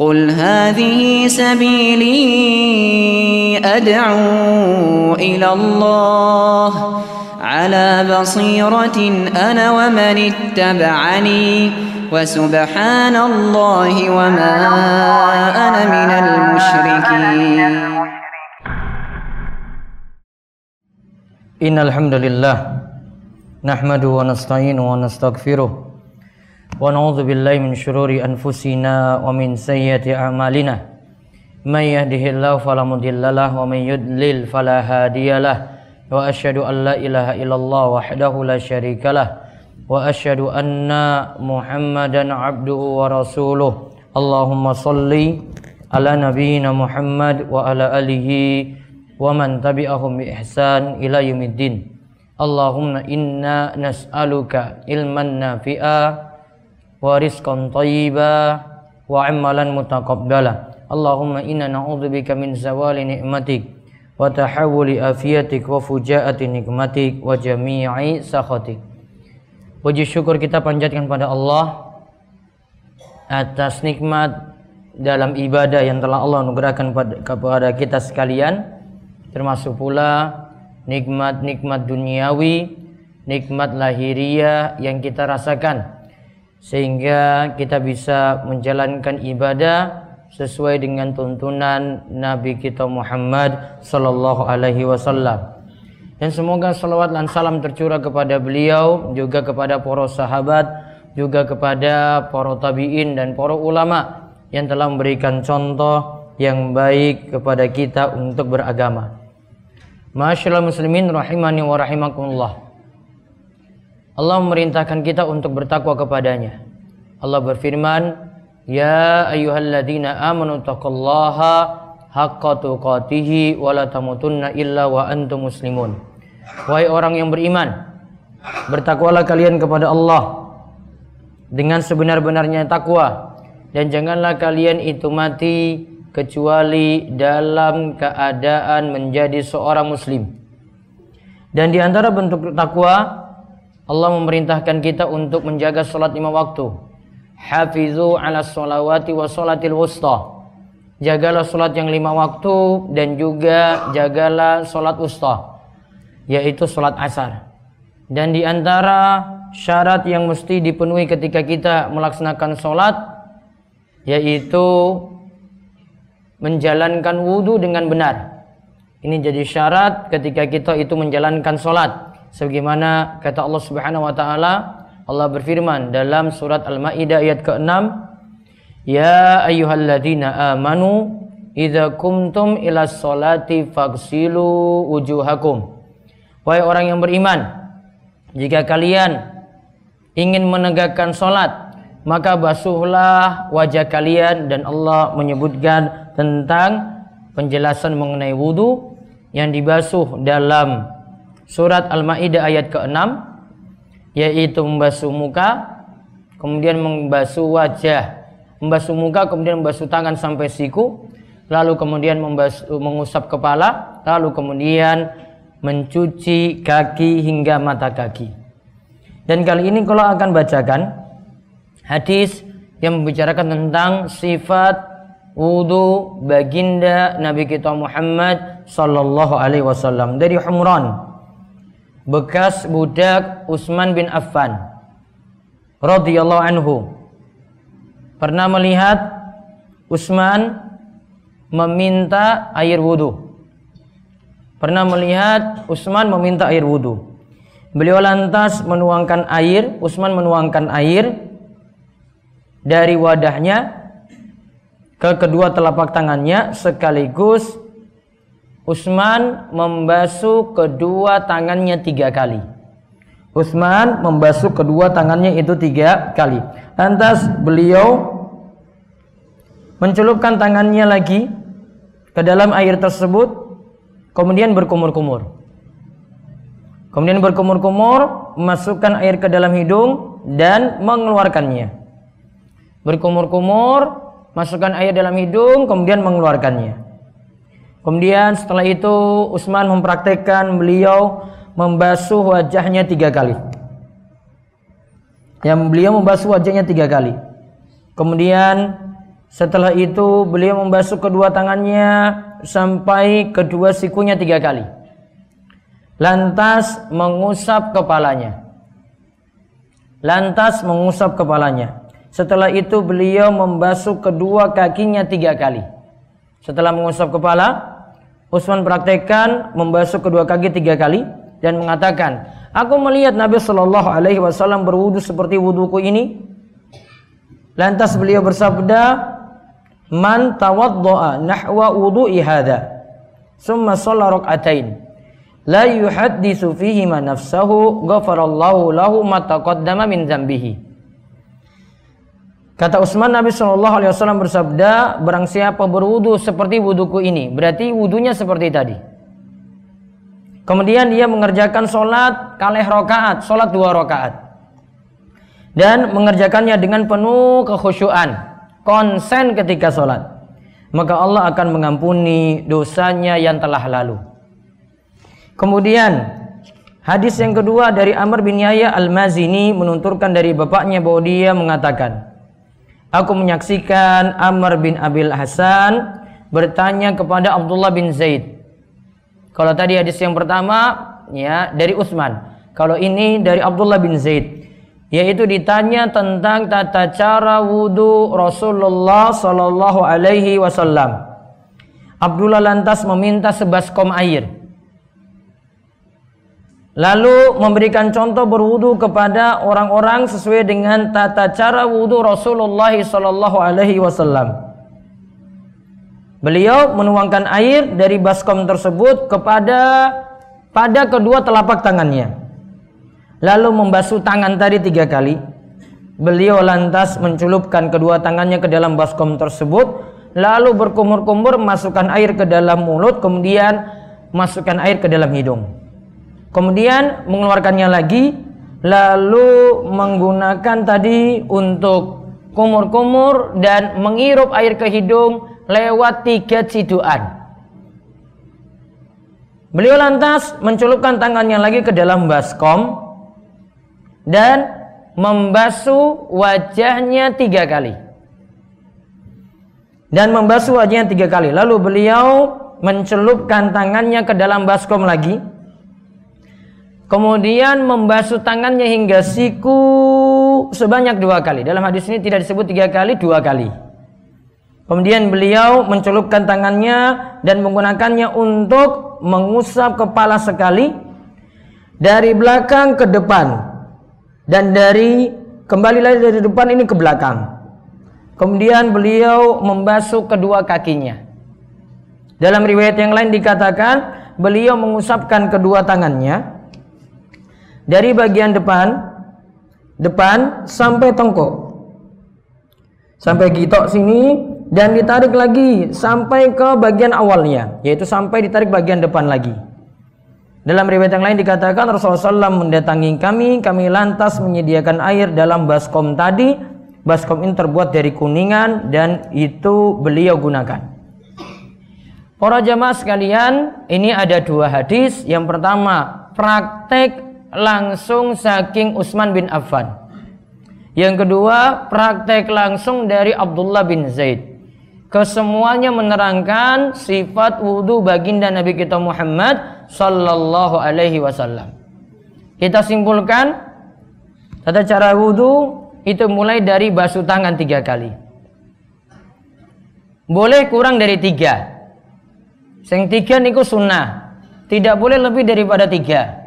قل هذه سبيلي أدعو إلى الله على بصيرة أنا ومن اتبعني وسبحان الله وما أنا من المشركين إن الحمد لله نحمده ونستعينه ونستغفره ونعوذ بالله من شرور أنفسنا ومن سيئات أعمالنا من يهده الله فلا مضل له ومن يضلل فلا هادي له وأشهد أن لا إله إلا الله وحده لا شريك له وأشهد أن محمدا عبده ورسوله اللهم صل على نبينا محمد وعلى آله ومن تبعهم بإحسان إلى يوم الدين اللهم إنا نسألك علما نافعا wa rizqan thayyiba wa amalan mutaqabbala. Allahumma inna na'udzubika min zawali ni'matik wa tahawuli afiyatik wa fujaati nikmatik wa jami'i sakhatik. Puji syukur kita panjatkan pada Allah atas nikmat dalam ibadah yang telah Allah anugerahkan kepada kita sekalian termasuk pula nikmat-nikmat duniawi, nikmat lahiriah yang kita rasakan sehingga kita bisa menjalankan ibadah sesuai dengan tuntunan Nabi kita Muhammad sallallahu alaihi wasallam. Dan semoga salawat dan salam tercurah kepada beliau, juga kepada para sahabat, juga kepada para tabi'in dan para ulama yang telah memberikan contoh yang baik kepada kita untuk beragama. Masyaallah muslimin rahimani wa rahimakumullah. Allah memerintahkan kita untuk bertakwa kepadanya. Allah berfirman, "Ya ayyuhalladzina amanu taqullaha haqqa tuqatih wa la tamutunna illa wa antum muslimun." Wahai orang yang beriman, bertakwalah kalian kepada Allah dengan sebenar-benarnya takwa dan janganlah kalian itu mati kecuali dalam keadaan menjadi seorang muslim. Dan di antara bentuk takwa Allah memerintahkan kita untuk menjaga salat lima waktu. Hafizu ala salawati wa salatil wusta. Jagalah salat yang lima waktu dan juga jagalah salat wusta. Yaitu salat asar. Dan di antara syarat yang mesti dipenuhi ketika kita melaksanakan salat yaitu menjalankan wudhu dengan benar. Ini jadi syarat ketika kita itu menjalankan salat sebagaimana kata Allah Subhanahu wa taala Allah berfirman dalam surat Al-Maidah ayat ke-6 Ya ayyuhalladzina amanu idza kumtum ila sholati faghsilu wujuhakum. Wahai orang yang beriman jika kalian ingin menegakkan salat maka basuhlah wajah kalian dan Allah menyebutkan tentang penjelasan mengenai wudu yang dibasuh dalam surat Al-Maidah ayat ke-6 yaitu membasuh muka, kemudian membasuh wajah, membasuh muka, kemudian membasuh tangan sampai siku, lalu kemudian membasuh, mengusap kepala, lalu kemudian mencuci kaki hingga mata kaki. Dan kali ini kalau akan bacakan hadis yang membicarakan tentang sifat wudhu baginda Nabi kita Muhammad sallallahu alaihi wasallam. Dari Humran bekas budak Utsman bin Affan radhiyallahu anhu pernah melihat Utsman meminta air wudhu. Pernah melihat Utsman meminta air wudhu. Beliau lantas menuangkan air, Utsman menuangkan air dari wadahnya ke kedua telapak tangannya sekaligus Utsman membasuh kedua tangannya tiga kali. Utsman membasuh kedua tangannya itu tiga kali. Lantas beliau mencelupkan tangannya lagi ke dalam air tersebut, kemudian berkumur-kumur. Kemudian berkumur-kumur, masukkan air ke dalam hidung dan mengeluarkannya. Berkumur-kumur, masukkan air dalam hidung, kemudian mengeluarkannya. Kemudian setelah itu Utsman mempraktekkan beliau membasuh wajahnya tiga kali. Yang beliau membasuh wajahnya tiga kali. Kemudian Setelah itu beliau membasuh kedua tangannya sampai kedua sikunya tiga kali. Lantas mengusap kepalanya. Lantas mengusap kepalanya. Setelah itu beliau membasuh kedua kakinya tiga kali. Setelah mengusap kepala, Utsman praktekkan membasuh kedua kaki tiga kali dan mengatakan, Aku melihat Nabi Shallallahu Alaihi Wasallam berwudu seperti wuduku ini. Lantas beliau bersabda, Man tawaddoa nahwa wudu'i hadha Summa sholla rak'atain La yuhaddisu fihi ma nafsahu Ghafarallahu lahu ma taqaddama min zambihi Kata Utsman Nabi Shallallahu Alaihi Wasallam bersabda, barang siapa seperti wuduku ini, berarti wudunya seperti tadi. Kemudian dia mengerjakan sholat kalih rokaat, sholat dua rokaat, dan mengerjakannya dengan penuh kekhusyuan, konsen ketika sholat, maka Allah akan mengampuni dosanya yang telah lalu. Kemudian hadis yang kedua dari Amr bin Yahya al-Mazini menunturkan dari bapaknya bahwa dia mengatakan, Aku menyaksikan Amr bin Abil Hasan bertanya kepada Abdullah bin Zaid. Kalau tadi hadis yang pertama ya dari Utsman. Kalau ini dari Abdullah bin Zaid yaitu ditanya tentang tata cara wudhu Rasulullah Sallallahu Alaihi Wasallam. Abdullah lantas meminta sebaskom air Lalu memberikan contoh berwudu kepada orang-orang sesuai dengan tata cara wudu Rasulullah sallallahu alaihi wasallam. Beliau menuangkan air dari baskom tersebut kepada pada kedua telapak tangannya. Lalu membasuh tangan tadi tiga kali. Beliau lantas mencelupkan kedua tangannya ke dalam baskom tersebut, lalu berkumur-kumur masukkan air ke dalam mulut, kemudian masukkan air ke dalam hidung. Kemudian mengeluarkannya lagi lalu menggunakan tadi untuk kumur-kumur dan menghirup air ke hidung lewat tiga ciduan. Beliau lantas mencelupkan tangannya lagi ke dalam baskom dan membasuh wajahnya tiga kali. Dan membasuh wajahnya tiga kali. Lalu beliau mencelupkan tangannya ke dalam baskom lagi Kemudian membasuh tangannya hingga siku sebanyak dua kali. Dalam hadis ini tidak disebut tiga kali, dua kali. Kemudian beliau mencelupkan tangannya dan menggunakannya untuk mengusap kepala sekali dari belakang ke depan dan dari kembali lagi dari depan ini ke belakang. Kemudian beliau membasuh kedua kakinya. Dalam riwayat yang lain dikatakan beliau mengusapkan kedua tangannya dari bagian depan depan sampai tengkuk. Sampai gitok sini dan ditarik lagi sampai ke bagian awalnya yaitu sampai ditarik bagian depan lagi. Dalam riwayat yang lain dikatakan Rasulullah SAW mendatangi kami kami lantas menyediakan air dalam baskom tadi. Baskom ini terbuat dari kuningan dan itu beliau gunakan. Para jamaah sekalian, ini ada dua hadis. Yang pertama, praktek langsung saking Utsman bin Affan. Yang kedua, praktek langsung dari Abdullah bin Zaid. Kesemuanya menerangkan sifat wudhu baginda Nabi kita Muhammad sallallahu alaihi wasallam. Kita simpulkan tata cara wudhu itu mulai dari basuh tangan tiga kali. Boleh kurang dari tiga. Yang tiga niku sunnah. Tidak boleh lebih daripada tiga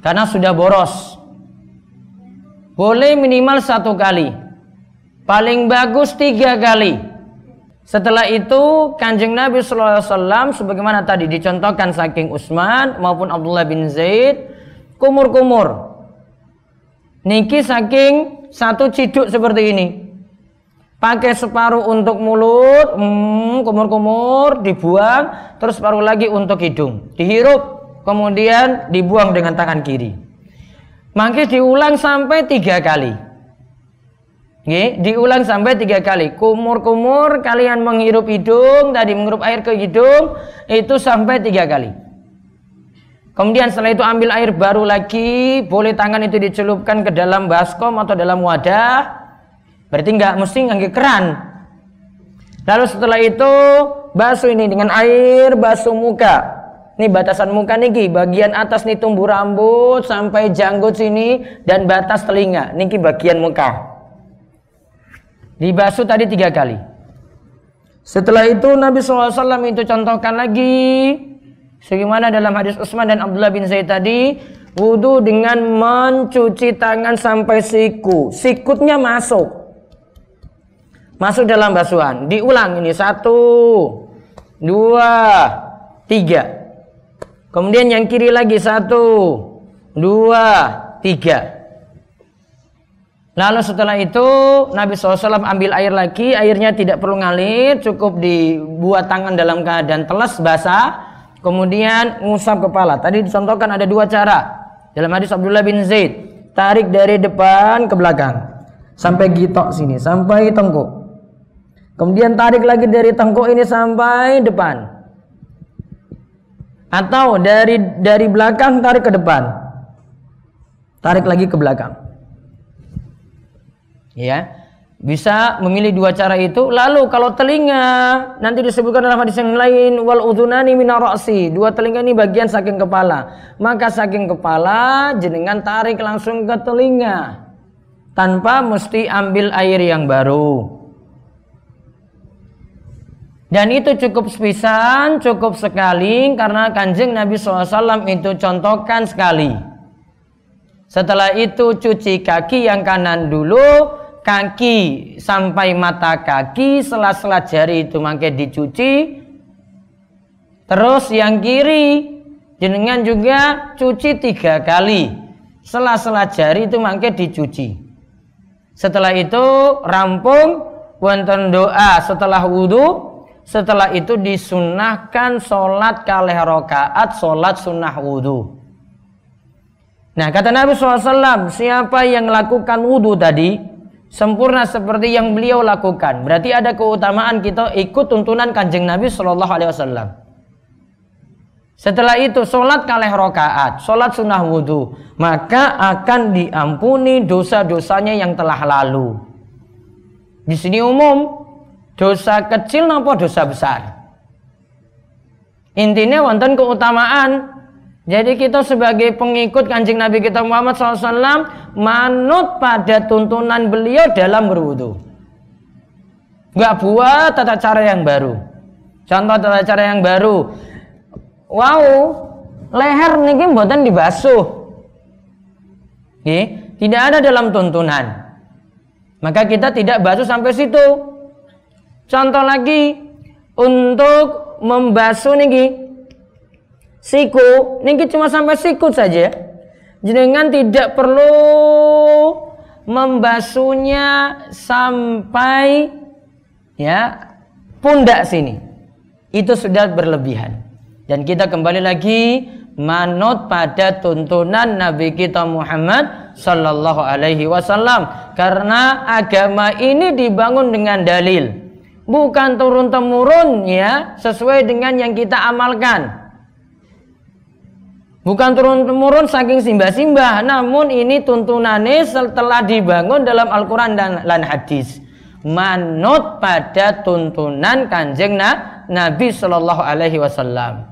karena sudah boros. Boleh minimal satu kali. Paling bagus tiga kali. Setelah itu kanjeng Nabi SAW sebagaimana tadi dicontohkan saking Utsman maupun Abdullah bin Zaid kumur-kumur. Niki saking satu ciduk seperti ini. Pakai separuh untuk mulut, hmm, kumur-kumur, dibuang, terus separuh lagi untuk hidung. Dihirup, kemudian dibuang dengan tangan kiri. Maka diulang sampai tiga kali. Oke, diulang sampai tiga kali. Kumur-kumur kalian menghirup hidung, tadi menghirup air ke hidung, itu sampai tiga kali. Kemudian setelah itu ambil air baru lagi, boleh tangan itu dicelupkan ke dalam baskom atau dalam wadah. Berarti nggak mesti nggak keran. Lalu setelah itu basuh ini dengan air basuh muka. Ini batasan muka niki, bagian atas nih tumbuh rambut sampai janggut sini dan batas telinga. Niki bagian muka. Dibasuh tadi tiga kali. Setelah itu Nabi SAW itu contohkan lagi Sebagaimana dalam hadis Utsman dan Abdullah bin Zaid tadi, wudhu dengan mencuci tangan sampai siku. Sikutnya masuk. Masuk dalam basuhan. Diulang ini satu, dua, tiga. Kemudian yang kiri lagi satu, dua, tiga. Lalu setelah itu Nabi SAW ambil air lagi, airnya tidak perlu ngalir, cukup dibuat tangan dalam keadaan telas basah, Kemudian ngusap kepala. Tadi dicontohkan ada dua cara. Dalam hadis Abdullah bin Zaid, tarik dari depan ke belakang sampai gitok sini, sampai tengkuk. Kemudian tarik lagi dari tengkuk ini sampai depan. Atau dari dari belakang tarik ke depan. Tarik lagi ke belakang. Ya. Bisa memilih dua cara itu. Lalu kalau telinga nanti disebutkan dalam hadis yang lain wal udhunani minarasi. Dua telinga ini bagian saking kepala. Maka saking kepala jenengan tarik langsung ke telinga tanpa mesti ambil air yang baru. Dan itu cukup sepisan, cukup sekali karena kanjeng Nabi SAW itu contohkan sekali. Setelah itu cuci kaki yang kanan dulu, kaki sampai mata kaki sela-sela jari itu mangke dicuci terus yang kiri jenengan juga cuci tiga kali sela-sela jari itu mangke dicuci setelah itu rampung wonten doa setelah wudhu setelah itu disunahkan sholat kalih rokaat sholat sunnah wudhu Nah kata Nabi SAW siapa yang melakukan wudhu tadi sempurna seperti yang beliau lakukan. Berarti ada keutamaan kita ikut tuntunan kanjeng Nabi Wasallam. Setelah itu sholat kaleh rokaat, sholat sunnah wudhu, maka akan diampuni dosa-dosanya yang telah lalu. Di sini umum dosa kecil nopo dosa besar. Intinya wonten keutamaan jadi kita sebagai pengikut kanjeng Nabi kita Muhammad SAW manut pada tuntunan beliau dalam berwudu. Gak buat tata cara yang baru. Contoh tata cara yang baru. Wow, leher niki mboten dibasuh. Tidak ada dalam tuntunan. Maka kita tidak basuh sampai situ. Contoh lagi untuk membasuh niki siku niki cuma sampai sikut saja. Jenengan tidak perlu membasuhnya sampai ya pundak sini. Itu sudah berlebihan. Dan kita kembali lagi manut pada tuntunan Nabi kita Muhammad Sallallahu Alaihi Wasallam. Karena agama ini dibangun dengan dalil bukan turun temurun ya sesuai dengan yang kita amalkan Bukan turun-temurun saking simbah-simbah, namun ini tuntunannya setelah dibangun dalam Al-Quran dan, dan hadis. Manut pada tuntunan kanjeng na, Nabi Shallallahu Alaihi Wasallam.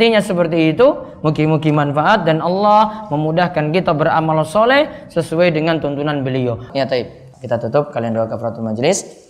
Intinya seperti itu, mugi-mugi manfaat dan Allah memudahkan kita beramal soleh sesuai dengan tuntunan beliau. Ya taib. Kita tutup kalian doa kafaratul majelis.